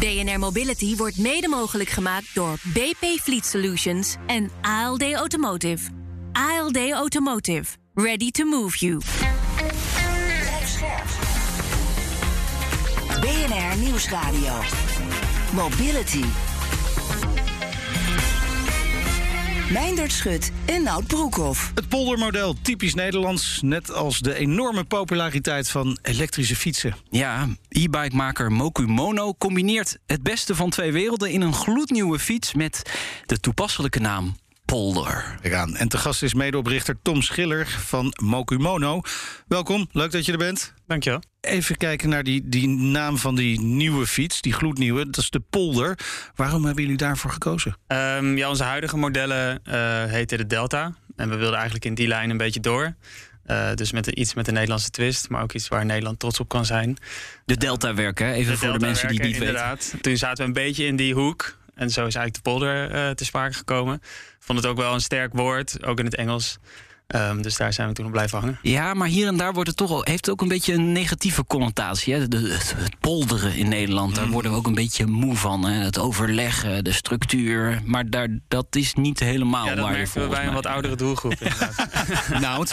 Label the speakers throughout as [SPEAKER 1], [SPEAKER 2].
[SPEAKER 1] BNR Mobility wordt mede mogelijk gemaakt door BP Fleet Solutions en ALD Automotive. ALD Automotive. Ready to move you.
[SPEAKER 2] BNR Nieuwsradio. Mobility. Meindert Schut en Nout Broekhoff.
[SPEAKER 3] Het poldermodel, typisch Nederlands, net als de enorme populariteit van elektrische fietsen.
[SPEAKER 4] Ja, e-bikemaker Mokumono combineert het beste van twee werelden in een gloednieuwe fiets met de toepasselijke naam Polder.
[SPEAKER 3] Kijk aan. En te gast is medeoprichter Tom Schiller van Mokumono. Welkom, leuk dat je er bent.
[SPEAKER 5] Dankjewel.
[SPEAKER 3] Even kijken naar die, die naam van die nieuwe fiets, die gloednieuwe. Dat is de Polder. Waarom hebben jullie daarvoor gekozen?
[SPEAKER 5] Um, ja, onze huidige modellen uh, heten de Delta. En we wilden eigenlijk in die lijn een beetje door. Uh, dus met iets met een Nederlandse twist, maar ook iets waar Nederland trots op kan zijn.
[SPEAKER 4] De Delta werken, even
[SPEAKER 5] de
[SPEAKER 4] voor de mensen die niet
[SPEAKER 5] inderdaad.
[SPEAKER 4] weten.
[SPEAKER 5] Toen zaten we een beetje in die hoek. En zo is eigenlijk de polder uh, te sprake gekomen. Vond het ook wel een sterk woord, ook in het Engels. Um, dus daar zijn we toen op blijven hangen.
[SPEAKER 4] Ja, maar hier en daar wordt het toch al, heeft het ook een beetje een negatieve connotatie. Hè? De, het, het, polderen in Nederland, daar worden we ook een beetje moe van. Hè? Het overleggen, de structuur. Maar daar, dat is niet helemaal
[SPEAKER 5] ja, dat
[SPEAKER 4] waar je
[SPEAKER 5] merken we bij een wat oudere doelgroep.
[SPEAKER 3] nou,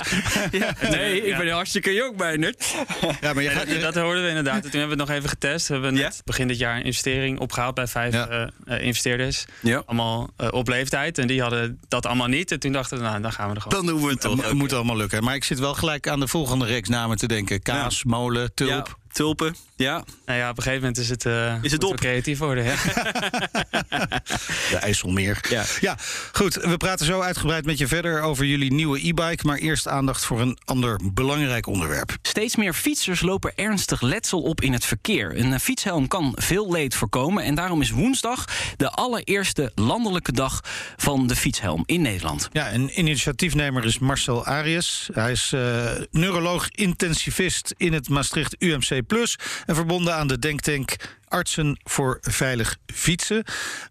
[SPEAKER 4] ja, nee, ik ben hartstikke jong bij net.
[SPEAKER 5] Ja, maar je gaat, dat, dat, hoorden we inderdaad. Toen hebben we het nog even getest. We hebben net begin dit jaar een investering opgehaald bij vijf uh, uh, investeerders. Allemaal uh, op leeftijd. En die hadden dat allemaal niet. En toen dachten we, nou, dan gaan we er gewoon.
[SPEAKER 4] Dan doen we het
[SPEAKER 3] het moet allemaal lukken. Maar ik zit wel gelijk aan de volgende reeks namen te denken. Kaas, molen, tulp.
[SPEAKER 4] Ja, tulpen, ja.
[SPEAKER 5] Nou ja, op een gegeven moment is het, uh,
[SPEAKER 4] is het op.
[SPEAKER 5] creatief worden. Ja.
[SPEAKER 3] de IJsselmeer. Ja. ja, goed. We praten zo uitgebreid met je verder over jullie nieuwe e-bike. Maar eerst aandacht voor een ander belangrijk onderwerp.
[SPEAKER 4] Steeds meer fietsers lopen ernstig letsel op in het verkeer. Een fietshelm kan veel leed voorkomen. En daarom is woensdag de allereerste landelijke dag van de fietshelm in Nederland.
[SPEAKER 3] Ja, een initiatiefnemer is Marcel Arias. Hij is uh, neuroloog-intensivist in het Maastricht UMC Plus. En verbonden aan de denktank Artsen voor Veilig Fietsen.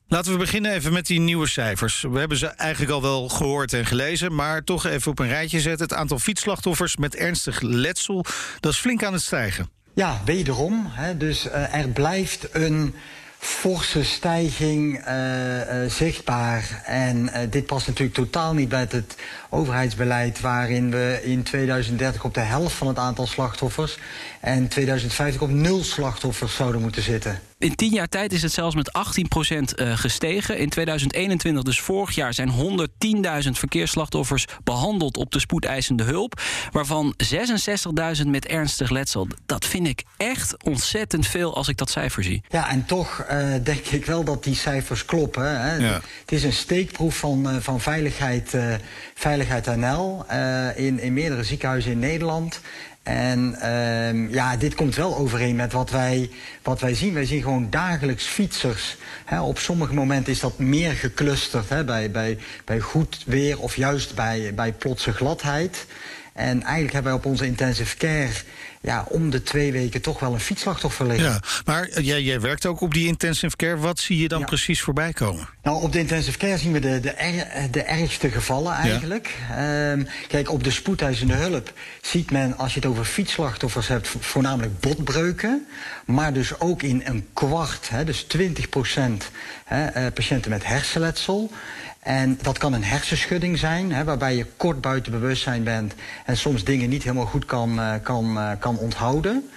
[SPEAKER 3] Laten we beginnen even met die nieuwe cijfers. We hebben ze eigenlijk al wel gehoord en gelezen, maar toch even op een rijtje zetten. Het aantal fietsslachtoffers met ernstig letsel, dat is flink aan het stijgen.
[SPEAKER 6] Ja, wederom. Hè, dus uh, er blijft een forse stijging uh, zichtbaar. En uh, dit past natuurlijk totaal niet bij het overheidsbeleid... waarin we in 2030 op de helft van het aantal slachtoffers... en 2050 op nul slachtoffers zouden moeten zitten.
[SPEAKER 4] In tien jaar tijd is het zelfs met 18% gestegen. In 2021, dus vorig jaar, zijn 110.000 verkeersslachtoffers behandeld op de spoedeisende hulp. Waarvan 66.000 met ernstig letsel. Dat vind ik echt ontzettend veel als ik dat cijfer zie.
[SPEAKER 6] Ja, en toch uh, denk ik wel dat die cijfers kloppen. Hè. Ja. Het is een steekproef van, uh, van veiligheid, uh, veiligheid NL in, in meerdere ziekenhuizen in Nederland. En uh, ja, dit komt wel overeen met wat wij, wat wij zien. Wij zien gewoon dagelijks fietsers. Op sommige momenten is dat meer geclusterd bij, bij, bij goed weer of juist bij, bij plotse gladheid. En eigenlijk hebben wij op onze intensive care ja, om de twee weken toch wel een fietsslachtoffer liggen.
[SPEAKER 3] Ja, maar jij, jij werkt ook op die intensive care. Wat zie je dan ja. precies voorbij komen?
[SPEAKER 6] Nou, op de intensive care zien we de, de, er, de ergste gevallen eigenlijk. Ja. Um, kijk, op de spoedeisende hulp ziet men, als je het over fietsslachtoffers hebt, voornamelijk botbreuken. Maar dus ook in een kwart, hè, dus 20 procent hè, uh, patiënten met hersenletsel. En dat kan een hersenschudding zijn, hè, waarbij je kort buiten bewustzijn bent en soms dingen niet helemaal goed kan, kan, uh, kan onthouden.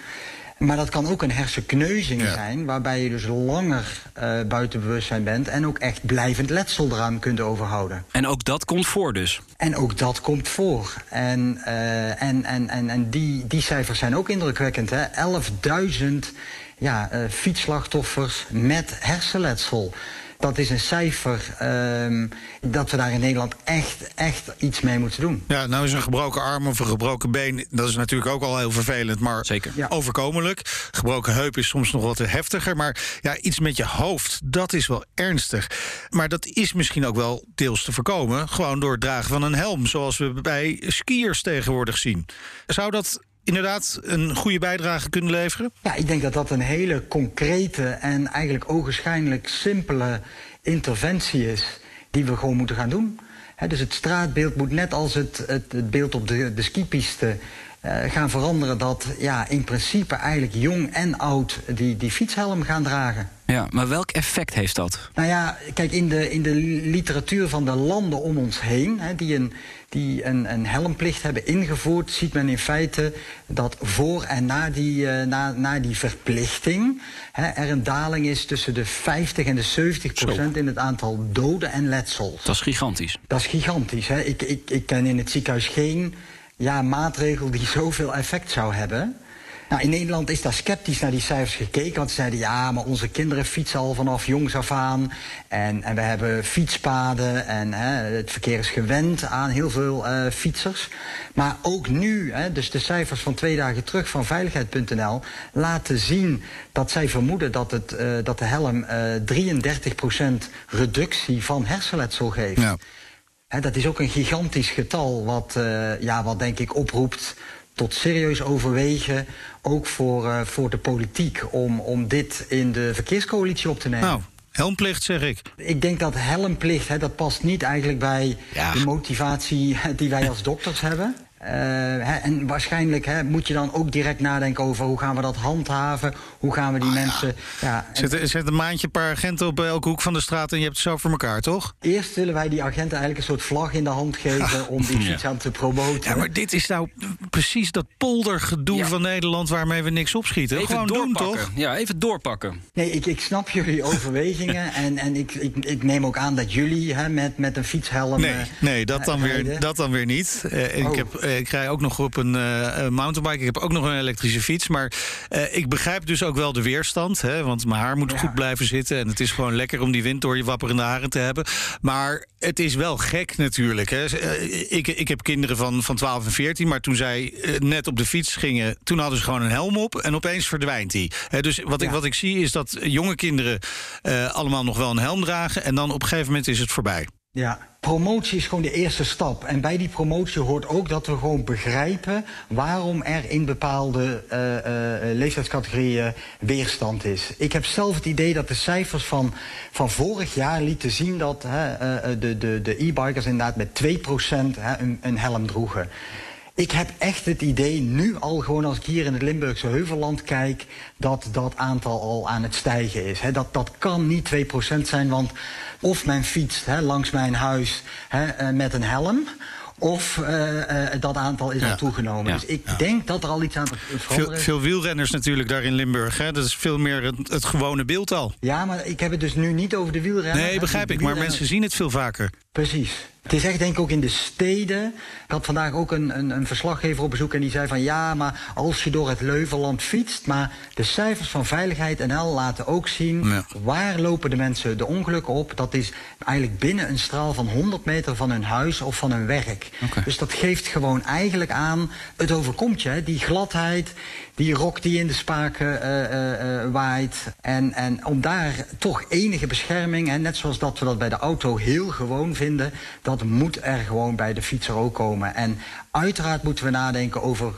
[SPEAKER 6] Maar dat kan ook een hersenkneuzing ja. zijn, waarbij je dus langer uh, buiten bewustzijn bent en ook echt blijvend letsel eraan kunt overhouden.
[SPEAKER 4] En ook dat komt voor dus?
[SPEAKER 6] En ook dat komt voor. En, uh, en, en, en, en die, die cijfers zijn ook indrukwekkend. 11.000 ja, uh, fietsslachtoffers met hersenletsel dat is een cijfer um, dat we daar in Nederland echt, echt iets mee moeten doen.
[SPEAKER 3] Ja, nou is een gebroken arm of een gebroken been, dat is natuurlijk ook al heel vervelend, maar
[SPEAKER 4] Zeker.
[SPEAKER 3] Ja. overkomelijk. Gebroken heup is soms nog wat heftiger, maar ja, iets met je hoofd, dat is wel ernstig. Maar dat is misschien ook wel deels te voorkomen, gewoon door het dragen van een helm, zoals we bij skiers tegenwoordig zien. Zou dat inderdaad een goede bijdrage kunnen leveren?
[SPEAKER 6] Ja, ik denk dat dat een hele concrete en eigenlijk ogenschijnlijk simpele interventie is die we gewoon moeten gaan doen. Dus het straatbeeld moet net als het, het, beeld op de, de skipiste gaan veranderen dat ja, in principe eigenlijk jong en oud die, die fietshelm gaan dragen.
[SPEAKER 4] Ja, maar welk effect heeft dat?
[SPEAKER 6] Nou ja, kijk, in de, in de literatuur van de landen om ons heen, hè, die, een, die een, een helmplicht hebben ingevoerd, ziet men in feite dat voor en na die, uh, na, na die verplichting hè, er een daling is tussen de 50 en de 70 procent in het aantal doden en letsels.
[SPEAKER 4] Dat is gigantisch.
[SPEAKER 6] Dat is gigantisch. Hè. Ik, ik, ik ken in het ziekenhuis geen ja, maatregel die zoveel effect zou hebben. Nou, in Nederland is daar sceptisch naar die cijfers gekeken. Want ze zeiden, ja, maar onze kinderen fietsen al vanaf jongs af aan. En, en we hebben fietspaden en hè, het verkeer is gewend aan heel veel uh, fietsers. Maar ook nu, hè, dus de cijfers van twee dagen terug van veiligheid.nl... laten zien dat zij vermoeden dat, het, uh, dat de helm uh, 33% reductie van hersenletsel geeft. Ja. Dat is ook een gigantisch getal wat, ja, wat denk ik oproept tot serieus overwegen, ook voor, uh, voor de politiek, om, om dit in de verkeerscoalitie op te nemen.
[SPEAKER 3] Nou. Helmplicht, zeg ik.
[SPEAKER 6] Ik denk dat helmplicht, hè, dat past niet eigenlijk bij ja. de motivatie die wij als dokters hebben. Uh, hè, en waarschijnlijk hè, moet je dan ook direct nadenken over hoe gaan we dat handhaven. Hoe gaan we die oh, mensen. Ja.
[SPEAKER 3] Ja, zet, zet, een maandje een paar agenten op elke hoek van de straat en je hebt het zo voor elkaar, toch?
[SPEAKER 6] Eerst willen wij die agenten eigenlijk een soort vlag in de hand geven om die fiets aan te promoten.
[SPEAKER 3] Ja, maar dit is nou precies dat poldergedoe van Nederland waarmee we niks opschieten.
[SPEAKER 4] Even
[SPEAKER 3] Gewoon
[SPEAKER 4] doorpakken.
[SPEAKER 3] doen, toch?
[SPEAKER 4] Ja, even doorpakken.
[SPEAKER 6] Nee, ik, ik snap jullie overwegingen en, en ik, ik, ik neem ook aan dat jullie hè, met, met een fietshelm.
[SPEAKER 3] Nee, nee dat, dan weer, dat dan weer niet. Uh, oh. ik, heb, ik rij ook nog op een uh, mountainbike. Ik heb ook nog een elektrische fiets. Maar uh, ik begrijp dus ook wel de weerstand. Hè, want mijn haar moet ja. goed blijven zitten. En het is gewoon lekker om die wind door je wapperende haren te hebben. Maar het is wel gek natuurlijk. Hè. Uh, ik, ik heb kinderen van, van 12 en 14. Maar toen zij net op de fiets gingen, toen hadden ze gewoon een helm op. En opeens verdwijnt die. Dus wat, ja. ik, wat ik zie is dat jonge kinderen allemaal nog wel een helm dragen. En dan op een gegeven moment is het voorbij.
[SPEAKER 6] Ja, promotie is gewoon de eerste stap. En bij die promotie hoort ook dat we gewoon begrijpen waarom er in bepaalde uh, uh, leeftijdscategorieën weerstand is. Ik heb zelf het idee dat de cijfers van, van vorig jaar lieten zien dat uh, de, de, de e-bikers inderdaad met 2% een, een helm droegen. Ik heb echt het idee, nu al gewoon als ik hier in het Limburgse Heuvelland kijk, dat dat aantal al aan het stijgen is. He, dat, dat kan niet 2% zijn, want of men fietst he, langs mijn huis he, met een helm. Of uh, uh, dat aantal is ja. al toegenomen. Ja. Dus ik ja. denk dat er al iets aan het
[SPEAKER 3] veranderen veel, veel wielrenners natuurlijk daar in Limburg. Hè? Dat is veel meer het, het, gewone beeld al.
[SPEAKER 6] Ja, maar ik heb het dus nu niet over de wielrenners.
[SPEAKER 3] Nee, begrijp ik. Maar mensen zien het veel vaker.
[SPEAKER 6] Precies. Het is echt denk ik ook in de steden. Ik had vandaag ook een, een, een, verslaggever op bezoek en die zei van ja, maar als je door het Leuvenland fietst, maar de cijfers van Veiligheid NL laten ook zien ja. waar lopen de mensen de ongelukken op. Dat is eigenlijk binnen een straal van 100 meter van hun huis of van hun werk. Okay. Dus dat geeft gewoon eigenlijk aan, het overkomt je, die gladheid, die rok die in de spaken uh, uh, waait. En, en om daar toch enige bescherming, en net zoals dat we dat bij de auto heel gewoon vinden, dat moet er gewoon bij de fietser ook komen. En uiteraard moeten we nadenken over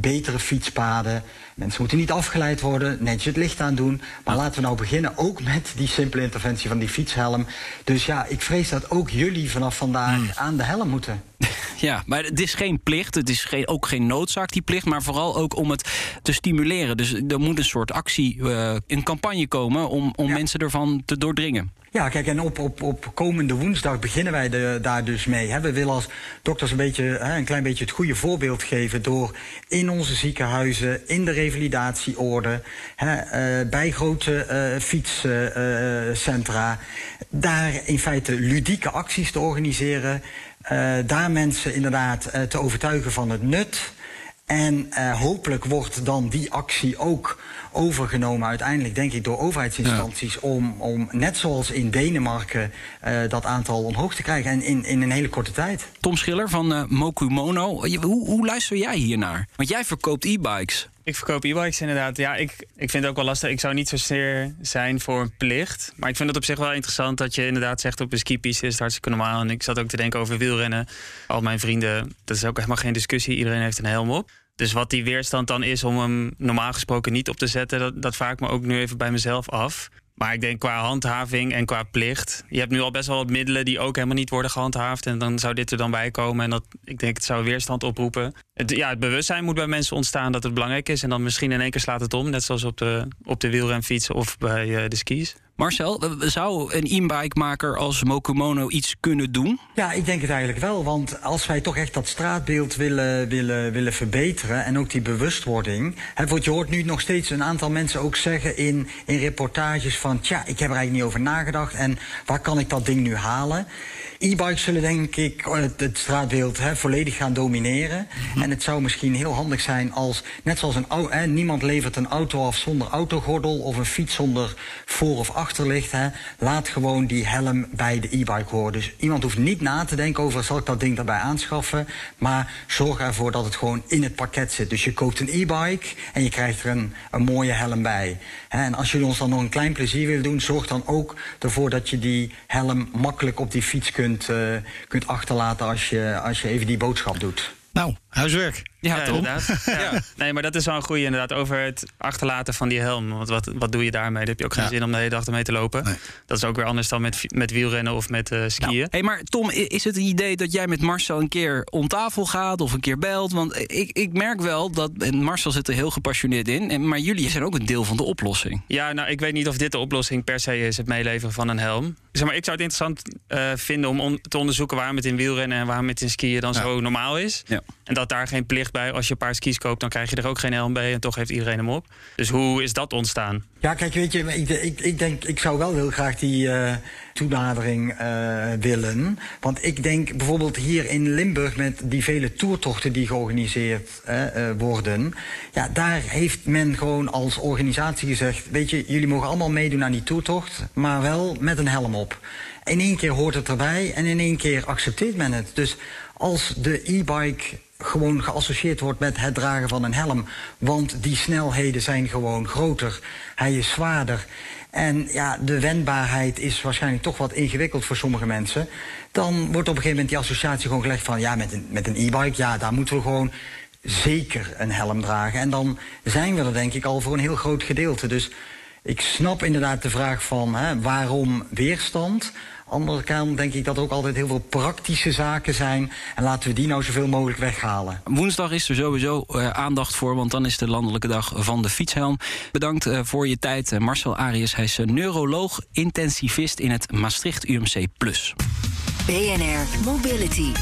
[SPEAKER 6] betere fietspaden. Mensen moeten niet afgeleid worden, netjes het licht aan doen. Maar laten we nou beginnen ook met die simpele interventie van die fietshelm. Dus ja, ik vrees dat ook jullie vanaf vandaag mm. aan de helm moeten.
[SPEAKER 4] Ja, maar het is geen plicht. Het is geen, ook geen noodzaak, die plicht. Maar vooral ook om het te stimuleren. Dus er moet een soort actie, uh, een campagne komen... om, om ja. mensen ervan te doordringen.
[SPEAKER 6] Ja, kijk, en op, op, op komende woensdag beginnen wij de, daar dus mee. Hè. We willen als dokters een, beetje, hè, een klein beetje het goede voorbeeld geven... door in onze ziekenhuizen, in de revalidatieorde... Hè, uh, bij grote uh, fietscentra... Uh, daar in feite ludieke acties te organiseren... daar mensen inderdaad te overtuigen van het nut... En hopelijk wordt dan die actie ook overgenomen uiteindelijk, denk ik, door overheidsinstanties... Ja. Om, om net zoals in Denemarken uh, dat aantal omhoog te krijgen. En in, in een hele korte tijd.
[SPEAKER 4] Tom Schiller van uh, Mokumono, hoe, hoe luister jij hiernaar? Want jij verkoopt e-bikes.
[SPEAKER 5] Ik verkoop e-bikes inderdaad. Ja, ik, ik vind het ook wel lastig. Ik zou niet zozeer zijn voor een plicht. Maar ik vind het op zich wel interessant dat je inderdaad zegt op een skipiste is het hartstikke normaal. En ik zat ook te denken over wielrennen. Al mijn vrienden, dat is ook helemaal geen discussie. Iedereen heeft een helm op. Dus wat die weerstand dan is om hem normaal gesproken niet op te zetten, dat, dat vaak me ook nu even bij mezelf af. Maar ik denk qua handhaving en qua plicht. Je hebt nu al best wel wat middelen die ook helemaal niet worden gehandhaafd. En dan zou dit er dan bij komen. En dat, ik denk, het zou weerstand oproepen. Het, ja, het bewustzijn moet bij mensen ontstaan dat het belangrijk is. En dan misschien in één keer slaat het om. Net zoals op de, op de wielrenfiets of bij uh, de skis.
[SPEAKER 4] Marcel, zou een e-bike-maker als Mokumono iets kunnen doen?
[SPEAKER 6] Ja, ik denk het eigenlijk wel. Want als wij toch echt dat straatbeeld willen, willen, willen verbeteren... en ook die bewustwording... Want je hoort nu nog steeds een aantal mensen ook zeggen in, in reportages van... tja, ik heb er eigenlijk niet over nagedacht en waar kan ik dat ding nu halen? E-bikes zullen denk ik het, het straatbeeld hè, volledig gaan domineren. Mhm. En het zou misschien heel handig zijn als, net zoals een hè, niemand levert een auto af zonder autogordel of een fiets zonder voor- of achterlicht. Hè. Laat gewoon die helm bij de e-bike horen. Dus iemand hoeft niet na te denken over zal ik dat ding daarbij aanschaffen. Maar zorg ervoor dat het gewoon in het pakket zit. Dus je koopt een e-bike en je krijgt er een, een mooie helm bij. En als jullie ons dan nog een klein plezier willen doen, zorg dan ook ervoor dat je die helm makkelijk op die fiets kunt, uh, kunt achterlaten als je, als je even die boodschap doet.
[SPEAKER 3] Nou, huiswerk.
[SPEAKER 5] Ja, inderdaad. Ja. Nee, maar dat is wel een goede inderdaad. Over het achterlaten van die helm. Want wat, wat doe je daarmee? Dan heb je ook geen zin om de hele dag ermee te lopen. Dat is ook weer anders dan met, met wielrennen of met uh, skiën. Nou,
[SPEAKER 4] hey, maar Tom, is het een idee dat jij met Marcel een keer om tafel gaat of een keer belt? Want ik, ik merk wel dat, en Marcel zit er heel gepassioneerd in, maar jullie zijn ook een deel van de oplossing.
[SPEAKER 5] Ja, nou, ik weet niet of dit de oplossing per se is, het meeleveren van een helm. Zeg maar, ik zou het interessant uh, vinden om on te onderzoeken waarom het in wielrennen en waarom het in skiën dan zo normaal is. En dat daar geen plicht bij als je een paar skis koopt, dan krijg je er ook geen helm bij. En toch heeft iedereen hem op. Dus hoe is dat ontstaan?
[SPEAKER 6] Ja, kijk, weet je, ik, ik, ik denk, ik zou wel heel graag die uh, toenadering uh, willen. Want ik denk bijvoorbeeld hier in Limburg met die vele toertochten die georganiseerd uh, worden. Ja, daar heeft men gewoon als organisatie gezegd: Weet je, jullie mogen allemaal meedoen aan die toertocht, maar wel met een helm op. In één keer hoort het erbij en in één keer accepteert men het. Dus als de e-bike gewoon geassocieerd wordt met het dragen van een helm. Want die snelheden zijn gewoon groter. Hij is zwaarder. En ja, de wendbaarheid is waarschijnlijk toch wat ingewikkeld voor sommige mensen. Dan wordt op een gegeven moment die associatie gewoon gelegd van... ja, met een, met een e-bike, ja, daar moeten we gewoon zeker een helm dragen. En dan zijn we er denk ik al voor een heel groot gedeelte. Dus ik snap inderdaad de vraag van hè, waarom weerstand andere kant denk ik dat er ook altijd heel veel praktische zaken zijn. En laten we die nou zoveel mogelijk weghalen.
[SPEAKER 4] Woensdag is er sowieso uh, aandacht voor, want dan is de landelijke dag van de fietshelm. Bedankt uh, voor je tijd, uh, Marcel Arias. Hij is neuroloog, intensivist in het Maastricht UMC+.
[SPEAKER 2] BNR Mobility.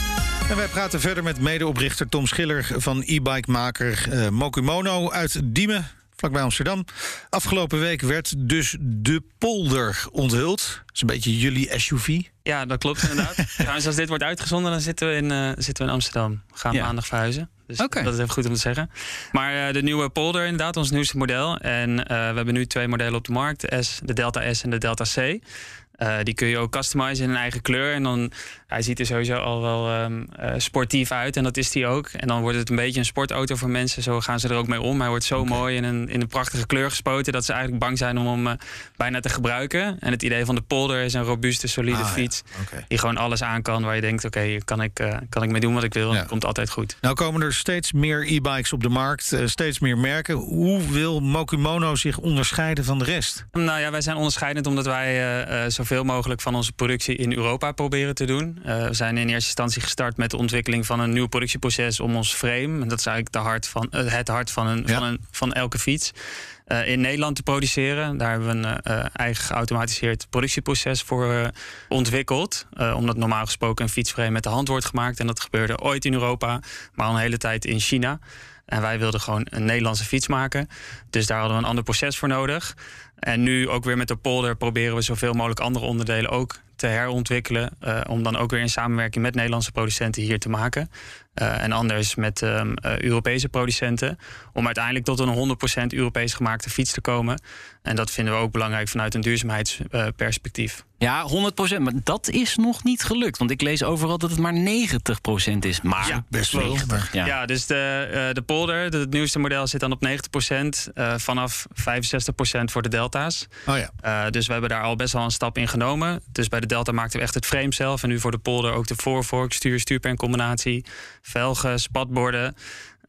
[SPEAKER 3] En wij praten verder met medeoprichter Tom Schiller van e-bike-maker Mokumono uit Diemen vlakbij Amsterdam. Afgelopen week werd dus de polder onthuld. Dat is een beetje jullie SUV.
[SPEAKER 5] Ja, dat klopt inderdaad. Trouwens, als dit wordt uitgezonden, dan zitten we in, uh, zitten we in Amsterdam. We gaan maandag verhuizen. Dus dat is even goed om te zeggen. Maar uh, de nieuwe polder, inderdaad, ons nieuwste model. En uh, we hebben nu twee modellen op de markt: de, S, de Delta S en de Delta C. Uh, die kun je ook customizen in een eigen kleur. En dan, hij ziet er sowieso al wel um, uh, sportief uit. En dat is hij ook. En dan wordt het een beetje een sportauto voor mensen. Zo gaan ze er ook mee om. Hij wordt zo okay. mooi in een, in een prachtige kleur gespoten... dat ze eigenlijk bang zijn om hem uh, bijna te gebruiken. En het idee van de polder is een robuuste, solide ah, fiets... Ja. Okay. die gewoon alles aan kan waar je denkt... oké, okay, kan, ik, kan ik mee doen wat ik wil. Ja. Dat komt altijd goed.
[SPEAKER 3] Nou komen er steeds meer e-bikes op de markt. steeds meer merken. Hoe wil Mokumono zich onderscheiden van de rest?
[SPEAKER 5] Nou ja, wij zijn onderscheidend omdat wij zoveel mogelijk van onze productie in Europa proberen te doen. Uh, we zijn in eerste instantie gestart met de ontwikkeling van een nieuw productieproces om ons frame. En dat is eigenlijk de hart van, uh, het hart van, een, ja. van, een, van elke fiets. Uh, in Nederland te produceren. Daar hebben we een eigen geautomatiseerd productieproces voor ontwikkeld. omdat normaal gesproken een fietsframe met de hand wordt gemaakt. En dat gebeurde ooit in Europa, maar al een hele tijd in China. En wij wilden gewoon een Nederlandse fiets maken. Dus daar hadden we een ander proces voor nodig. En nu ook weer met de polder proberen we zoveel mogelijk andere onderdelen ook te herontwikkelen. Uh, om dan ook weer in samenwerking met Nederlandse producenten hier te maken. Uh, en anders met um, uh, Europese producenten. Om uiteindelijk tot een 100% Europees gemaakte fiets te komen. En dat vinden we ook belangrijk vanuit een duurzaamheidsperspectief.
[SPEAKER 4] Ja, 100%. Maar dat is nog niet gelukt. Want ik lees overal dat het maar 90% is. Maar
[SPEAKER 5] ja,
[SPEAKER 3] best wel.
[SPEAKER 5] Ja. ja, dus de, uh, de polder, het nieuwste model, zit dan op 90%. Uh, vanaf 65% voor de delta's.
[SPEAKER 3] Oh ja.
[SPEAKER 5] Uh, dus we hebben daar al best wel een stap in genomen. Dus bij de delta maakten we echt het frame zelf. En nu voor de polder ook de voorvork, stuur, stuurpencombinatie, velgen, spatborden.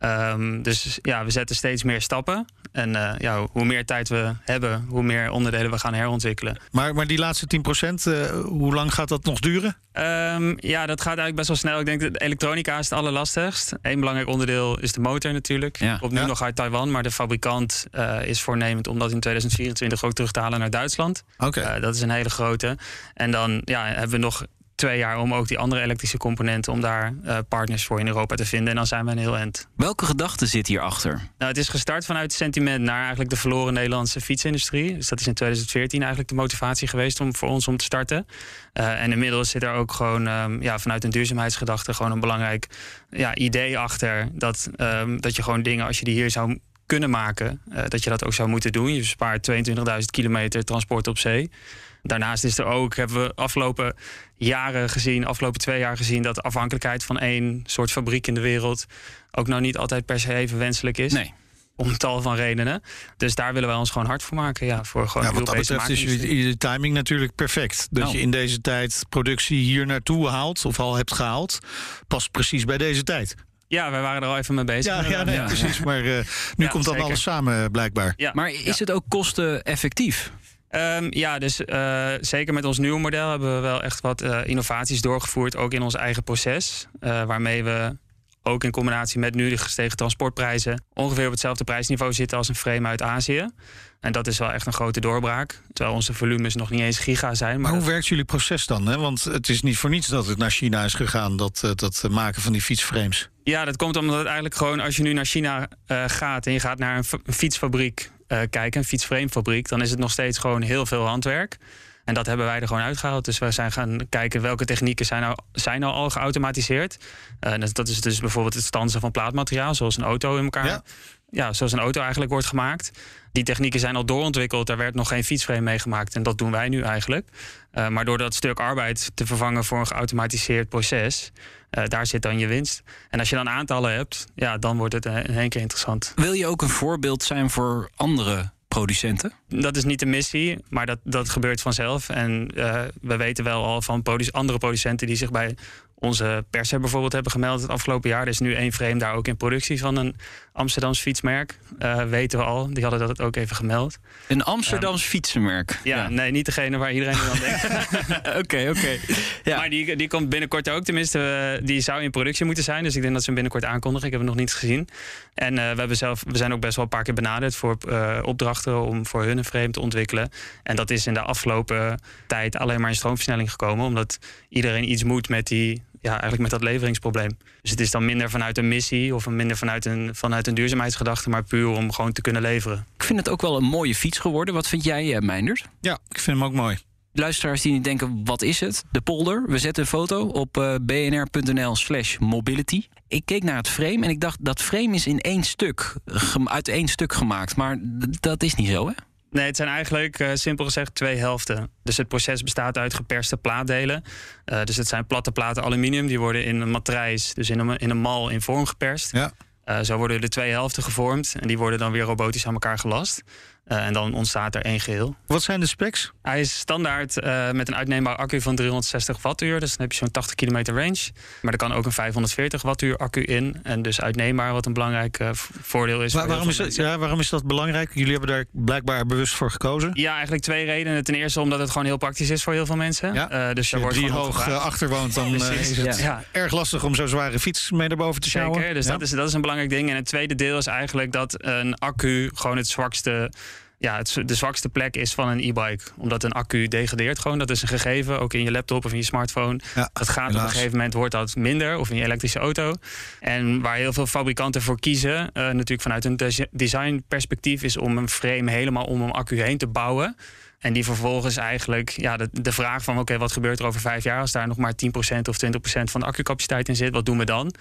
[SPEAKER 5] Ehm, dus ja, we zetten steeds meer stappen. En ja, hoe meer tijd we hebben, hoe meer onderdelen we gaan herontwikkelen.
[SPEAKER 3] Maar, maar die laatste 10%, uh, hoe lang gaat dat nog duren?
[SPEAKER 5] Um, ja, dat gaat eigenlijk best wel snel. Ik denk dat de elektronica is het allerlastigst. Eén belangrijk onderdeel is de motor natuurlijk. Ja. Komt nu nog uit Taiwan, maar de fabrikant uh, is voornemend om dat in 2024 ook terug te halen naar Duitsland.
[SPEAKER 3] Oké.
[SPEAKER 5] Dat is een hele grote. En dan ja, hebben we nog twee jaar om ook die andere elektrische componenten... om daar uh, partners voor in Europa te vinden. En dan zijn we een heel eind.
[SPEAKER 4] Welke gedachte zit hierachter?
[SPEAKER 5] Nou, het is gestart vanuit sentiment naar eigenlijk de verloren Nederlandse fietsindustrie. Dus dat is in 2014 eigenlijk de motivatie geweest om, voor ons om te starten. Uh, en inmiddels zit er ook gewoon um, ja, vanuit een duurzaamheidsgedachte... gewoon een belangrijk ja, idee achter. Dat, um, dat je gewoon dingen, als je die hier zou kunnen maken... Uh, dat je dat ook zou moeten doen. Je bespaart 22.000 kilometer transport op zee. Daarnaast is er ook, hebben we afgelopen jaren gezien, afgelopen twee jaar gezien, dat de afhankelijkheid van één soort fabriek in de wereld ook nou niet altijd per se even wenselijk is.
[SPEAKER 4] Nee.
[SPEAKER 5] Om tal van redenen. Dus daar willen wij ons gewoon hard voor maken. Ja, voor gewoon
[SPEAKER 3] ja, wat dat betreft is je timing natuurlijk perfect. Dat nou. je in deze tijd productie hier naartoe haalt, of al hebt gehaald, past precies bij deze tijd.
[SPEAKER 5] Ja, wij waren er al even mee bezig.
[SPEAKER 3] Ja, ja, nee, precies. Maar uh, nu ja, komt dan zeker. alles samen, blijkbaar.
[SPEAKER 4] Ja. Maar is het ook kosteneffectief?
[SPEAKER 5] Um, ja, dus uh, zeker met ons nieuwe model hebben we wel echt wat uh, innovaties doorgevoerd, ook in ons eigen proces. Uh, waarmee we ook in combinatie met nu de gestegen transportprijzen ongeveer op hetzelfde prijsniveau zitten als een frame uit Azië. En dat is wel echt een grote doorbraak. Terwijl onze volumes nog niet eens giga zijn.
[SPEAKER 3] Maar, maar hoe werkt jullie proces dan? Hè? Want het is niet voor niets dat het naar China is gegaan, dat, dat maken van die fietsframes.
[SPEAKER 5] Ja, dat komt omdat het eigenlijk gewoon, als je nu naar China gaat en je gaat naar een, fietsfabriek kijken, een fietsframefabriek, dan is het nog steeds gewoon heel veel handwerk. En dat hebben wij er gewoon uitgehaald. Dus we zijn gaan kijken welke technieken zijn nou, zijn nou al geautomatiseerd. Uh, dat is dus bijvoorbeeld het stansen van plaatmateriaal, zoals een auto in elkaar. Ja. ja, zoals een auto eigenlijk wordt gemaakt. Die technieken zijn al doorontwikkeld. Daar werd nog geen fietsframe mee gemaakt. En dat doen wij nu eigenlijk. Uh, maar door dat stuk arbeid te vervangen voor een geautomatiseerd proces, uh, daar zit dan je winst. En als je dan aantallen hebt, ja, dan wordt het in één keer interessant.
[SPEAKER 4] Wil je ook een voorbeeld zijn voor andere
[SPEAKER 5] Dat is niet de missie, maar dat, dat gebeurt vanzelf. En uh, we weten wel al van andere producenten die zich bij onze pers bijvoorbeeld hebben gemeld het afgelopen jaar. Er is nu één frame daar ook in productie van een Amsterdams fietsmerk. Uh, weten we al. Die hadden dat ook even gemeld.
[SPEAKER 4] Een Amsterdams um, fietsenmerk?
[SPEAKER 5] Ja, ja, nee, niet degene waar iedereen aan denkt.
[SPEAKER 4] Oké, oké. Ja.
[SPEAKER 5] Maar die, die komt binnenkort ook. Tenminste, uh, die zou in productie moeten zijn. Dus ik denk dat ze hem binnenkort aankondigen. Ik heb hem nog niet gezien. En uh, we, hebben zelf, we zijn ook best wel een paar keer benaderd voor opdrachten om voor hun een frame te ontwikkelen. En dat is in de afgelopen tijd alleen maar in stroomversnelling gekomen. Omdat iedereen iets moet met die ja, eigenlijk met dat leveringsprobleem. Dus het is dan minder vanuit een missie of minder vanuit een, vanuit een duurzaamheidsgedachte, maar puur om gewoon te kunnen leveren.
[SPEAKER 4] Ik vind het ook wel een mooie fiets geworden. Wat vind jij, uh, Meindert?
[SPEAKER 3] Ja, ik vind hem ook mooi.
[SPEAKER 4] Luisteraars die niet denken, wat is het? De polder. We zetten een foto op uh, bnr.nl slash mobility. Ik keek naar het frame en ik dacht, dat frame is in één stuk, uit één stuk gemaakt. Maar dat is niet zo, hè?
[SPEAKER 5] Nee, het zijn eigenlijk uh, simpel gezegd twee helften. Dus het proces bestaat uit geperste plaatdelen. Uh, dus het zijn platte platen aluminium. Die worden in een matrijs, dus in een, in een mal in vorm geperst.
[SPEAKER 3] Ja.
[SPEAKER 5] Uh, zo worden de twee helften gevormd. En die worden dan weer robotisch aan elkaar gelast. Uh, en dan ontstaat er één geheel.
[SPEAKER 3] Wat zijn de specs?
[SPEAKER 5] Hij is standaard uh, met een uitneembare accu van 360 wattuur. Dus dan heb je zo'n 80 kilometer range. Maar er kan ook een 540 wattuur accu in. En dus uitneembaar, wat een belangrijk uh, voordeel is.
[SPEAKER 3] Waarom, is dat, ja, waarom is dat belangrijk? Jullie hebben daar blijkbaar bewust voor gekozen?
[SPEAKER 5] Ja, eigenlijk twee redenen. Ten eerste omdat het gewoon heel praktisch is voor heel veel mensen.
[SPEAKER 3] Ja. dus je wordt die hoog achter woont, dan is het ja. erg lastig om zo'n zware fiets mee naar boven te sjouwen.
[SPEAKER 5] Zeker, dus dat, is, dat is een belangrijk ding. En het tweede deel is eigenlijk dat een accu gewoon het zwakste ja, het, de zwakste plek is van een e-bike. Omdat een accu degradeert gewoon. Dat is een gegeven, ook in je laptop of in je smartphone. Ja, dat gaat helaas. op een gegeven moment wordt dat minder. Of in je elektrische auto. En waar heel veel fabrikanten voor kiezen... Uh, natuurlijk vanuit een designperspectief... is om een frame helemaal om een accu heen te bouwen... En die vervolgens eigenlijk ja, de, de vraag van... oké, wat gebeurt er over vijf jaar... als daar nog maar 10% of 20% van de accupaciteit in zit? Wat doen we dan?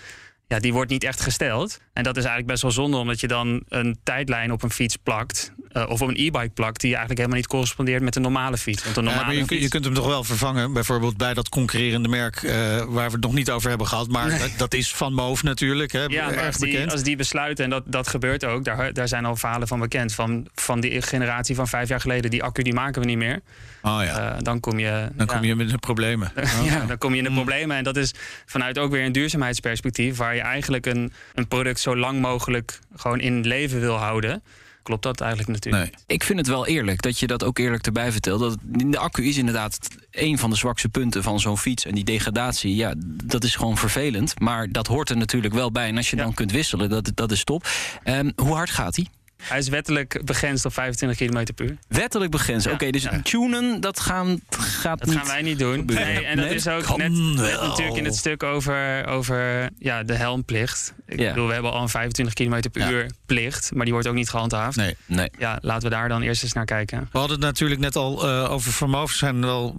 [SPEAKER 5] Ja, die wordt niet echt gesteld. En dat is eigenlijk best wel zonde, omdat je dan een tijdlijn op een fiets plakt. Uh, of op een e-bike plakt, die eigenlijk helemaal niet correspondeert met een normale fiets. Want een normale
[SPEAKER 3] ja, je,
[SPEAKER 5] fiets...
[SPEAKER 3] je, kunt hem toch wel vervangen, bijvoorbeeld bij dat concurrerende merk uh, waar we het nog niet over hebben gehad. Maar nee. dat is van Moof natuurlijk, hè,
[SPEAKER 5] ja,
[SPEAKER 3] erg
[SPEAKER 5] als die,
[SPEAKER 3] bekend.
[SPEAKER 5] Als die besluiten, en dat, dat gebeurt ook, daar, daar zijn al verhalen van bekend. Van, van die generatie van vijf jaar geleden, die accu die maken we niet meer.
[SPEAKER 3] Oh ja.
[SPEAKER 5] Uh, dan kom je,
[SPEAKER 3] dan kom je met de problemen.
[SPEAKER 5] Oh. ja, dan kom je in de problemen. En dat is vanuit ook weer een duurzaamheidsperspectief, waar je eigenlijk een, een product zo lang mogelijk gewoon in leven wil houden klopt dat eigenlijk natuurlijk. Nee.
[SPEAKER 4] Ik vind het wel eerlijk dat je dat ook eerlijk erbij vertelt. Dat de accu is inderdaad een van de zwakste punten van zo'n fiets. En die degradatie, ja, dat is gewoon vervelend. Maar dat hoort er natuurlijk wel bij. En als je dan kunt wisselen, dat, dat is top. Um, hoe hard gaat hij?
[SPEAKER 5] Hij is wettelijk begrensd op 25 km per uur.
[SPEAKER 4] Wettelijk begrensd. Oké, dus ja. tunen, dat gaan, gaat
[SPEAKER 5] dat gaan wij niet doen. Nee, en dat is ook net, natuurlijk in het stuk over, over ja, de helmplicht. Ik bedoel, we hebben al een 25 km per uur plicht, maar die wordt ook niet gehandhaafd.
[SPEAKER 4] Nee, nee.
[SPEAKER 5] Ja, laten we daar dan eerst eens naar kijken.
[SPEAKER 3] We hadden het natuurlijk net al uh, over Vermoof. zijn wel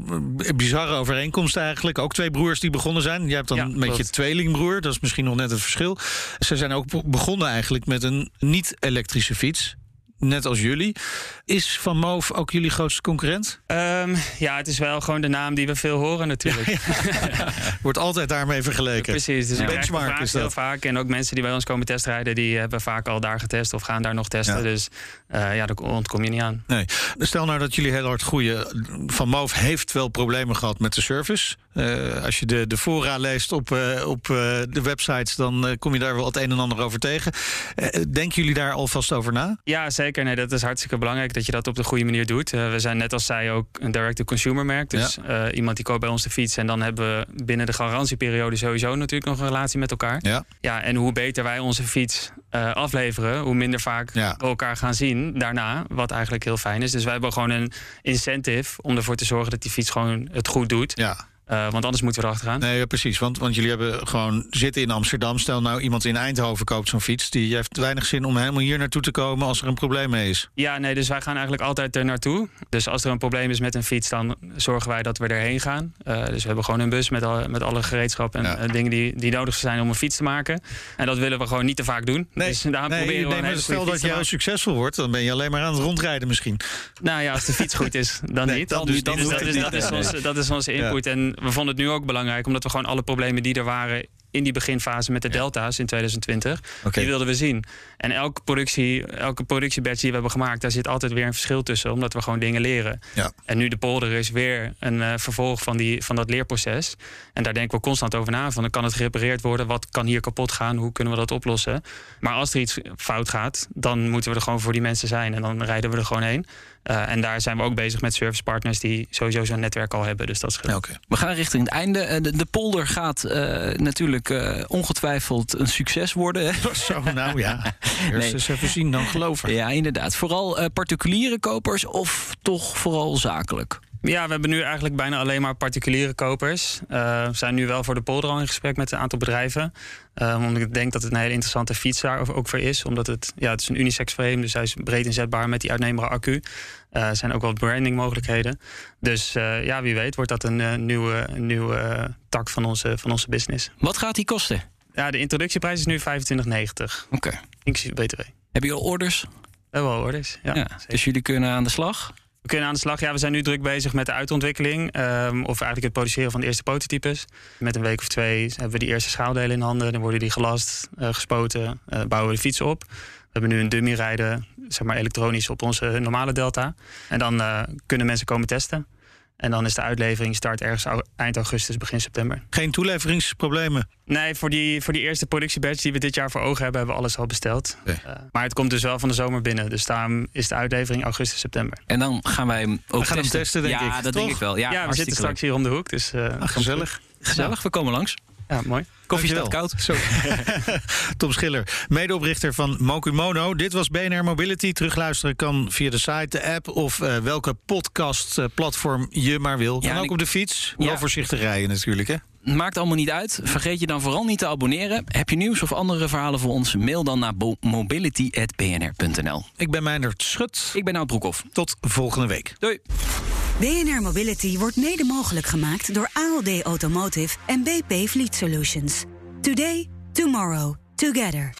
[SPEAKER 3] bizarre overeenkomsten eigenlijk. Ook twee broers die begonnen zijn. Jij hebt dan met je tweelingbroer, dat is misschien nog net het verschil. Ze zijn ook begonnen eigenlijk met een niet-elektrische fiets steeds net als jullie. Is Van Moof ook jullie grootste concurrent?
[SPEAKER 5] Um, ja, het is wel gewoon de naam die we veel horen natuurlijk.
[SPEAKER 3] Wordt altijd daarmee vergeleken.
[SPEAKER 5] precies, dus ja. benchmark is dat. heel vaak. En ook mensen die bij ons komen testrijden, die hebben vaak al daar getest of gaan daar nog testen. Dus uh, ja, daar ontkom je niet aan.
[SPEAKER 3] Nee. Stel nou dat jullie heel hard groeien. Van Moof heeft wel problemen gehad met de service. Uh, als je de, de fora leest op, uh, op de websites, dan kom je daar wel het een en ander over tegen. denken jullie daar alvast over na?
[SPEAKER 5] Ja, zeker zeker. Nee, dat is hartstikke belangrijk dat je dat op de goede manier doet. Uh, we zijn net als zij ook een direct-to-consumer merk. Dus ja. uh, iemand die koopt bij ons de fiets. En dan hebben we binnen de garantieperiode sowieso natuurlijk nog een relatie met elkaar.
[SPEAKER 3] Ja.
[SPEAKER 5] Ja, en hoe beter wij onze fiets uh, afleveren, hoe minder vaak ja. we elkaar gaan zien daarna. Wat eigenlijk heel fijn is. Dus wij hebben gewoon een incentive om ervoor te zorgen dat die fiets gewoon het goed doet.
[SPEAKER 3] Ja.
[SPEAKER 5] Uh, want anders moeten we erachteraan.
[SPEAKER 3] Nee, precies. Want, want jullie hebben gewoon zitten in Amsterdam. Stel nou iemand in Eindhoven koopt zo'n fiets. Die heeft weinig zin om helemaal hier naartoe te komen als er een probleem mee is.
[SPEAKER 5] Ja, nee, dus wij gaan eigenlijk altijd er naartoe. Dus als er een probleem is met een fiets, dan zorgen wij dat we erheen gaan. Uh, dus we hebben gewoon een bus met, al, met alle gereedschap en ja. uh, dingen die, die nodig zijn om een fiets te maken. En dat willen we gewoon niet te vaak doen.
[SPEAKER 3] Nee,
[SPEAKER 5] dus
[SPEAKER 3] daar nee, proberen we nee, stel dat jij succesvol wordt, dan ben je alleen maar aan het rondrijden misschien.
[SPEAKER 5] Nou ja, als de fiets goed is, dan nee, niet. Dan, dus, dan dus, dat, is, dat, is onze, dat is onze input. Ja. En we vonden het nu ook belangrijk omdat we gewoon alle problemen die er waren in die beginfase met de delta's in 2020. Okay. Die wilden we zien. En elke productie, elke productiebatch die we hebben gemaakt, daar zit altijd weer een verschil tussen, omdat we gewoon dingen leren.
[SPEAKER 3] Ja.
[SPEAKER 5] En nu de polder is weer een uh, vervolg van, die, van dat leerproces. En daar denken we constant over na. Van dan kan het gerepareerd worden? Wat kan hier kapot gaan? Hoe kunnen we dat oplossen? Maar als er iets fout gaat, dan moeten we er gewoon voor die mensen zijn. En dan rijden we er gewoon heen. Uh, en daar zijn we ook bezig met servicepartners die sowieso zo'n netwerk al hebben. Dus dat is
[SPEAKER 4] okay. We gaan richting het einde. De, de polder gaat uh, natuurlijk uh, ongetwijfeld een succes worden.
[SPEAKER 3] Zo, nou ja. Eerst nee. eens even zien, dan geloven.
[SPEAKER 4] Ja, inderdaad. Vooral particuliere kopers of toch vooral zakelijk?
[SPEAKER 5] Ja, we hebben nu eigenlijk bijna alleen maar particuliere kopers. Uh, we zijn nu wel voor de polder al in gesprek met een aantal bedrijven. Uh, omdat ik denk dat het een hele interessante fiets daar ook voor is. Omdat het, ja, het is een unisex frame, dus hij is breed inzetbaar met die uitneembare accu. Uh, er zijn ook wel branding mogelijkheden. Dus ja, wie weet wordt dat een nieuwe, nieuwe tak van onze, van onze business.
[SPEAKER 4] Wat gaat die kosten?
[SPEAKER 5] Ja, de introductieprijs is nu 25,90. Oké.
[SPEAKER 4] Okay.
[SPEAKER 5] Inclusief BTW.
[SPEAKER 4] Heb je al orders?
[SPEAKER 5] We hebben al orders, ja. ja
[SPEAKER 4] dus jullie kunnen aan de slag?
[SPEAKER 5] We kunnen aan de slag. Ja, we zijn nu druk bezig met de uitontwikkeling. Um, of eigenlijk het produceren van de eerste prototypes. Met een week of twee hebben we die eerste schaaldelen in handen. Dan worden die gelast, uh, gespoten, uh, bouwen we de fiets op. We hebben nu een dummy rijden, zeg maar elektronisch op onze normale Delta. En dan uh, kunnen mensen komen testen. En dan is de uitlevering start ergens eind augustus, begin september.
[SPEAKER 3] Geen toeleveringsproblemen?
[SPEAKER 5] Nee, voor die, voor die eerste productiebatch die we dit jaar voor ogen hebben, hebben we alles al besteld. Uh, maar het komt dus wel van de zomer binnen. Dus daarom is de uitlevering augustus, september.
[SPEAKER 4] En dan gaan wij hem ook
[SPEAKER 3] we gaan
[SPEAKER 4] testen.
[SPEAKER 3] Hem testen denk
[SPEAKER 4] ja,
[SPEAKER 3] ik.
[SPEAKER 4] dat
[SPEAKER 3] Toch?
[SPEAKER 4] denk ik wel. Ja,
[SPEAKER 5] ja we zitten straks hier om de hoek. Dus, uh,
[SPEAKER 3] Ach, gezellig.
[SPEAKER 4] Gezellig, we komen langs.
[SPEAKER 5] Ja, mooi.
[SPEAKER 4] Koffie staat koud.
[SPEAKER 3] Zo. Tom Schiller, medeoprichter van Mokumono. Dit was BNR Mobility. Terugluisteren kan via de site, de app of uh, welke podcastplatform je maar wil. Kan ja, ook ik... op de fiets. Wel ja. voorzichtig rijden natuurlijk, hè?
[SPEAKER 4] Maakt allemaal niet uit. Vergeet je dan vooral niet te abonneren. Heb je nieuws of andere verhalen voor ons? Mail dan naar mobility.bnr.nl.
[SPEAKER 3] Ik ben Meindert Schut.
[SPEAKER 4] Ik ben Nout Broekhoff.
[SPEAKER 3] Tot volgende week.
[SPEAKER 4] Doei.
[SPEAKER 2] BNR Mobility wordt mede mogelijk gemaakt door ALD Automotive en BP Fleet Solutions. Today, tomorrow, together.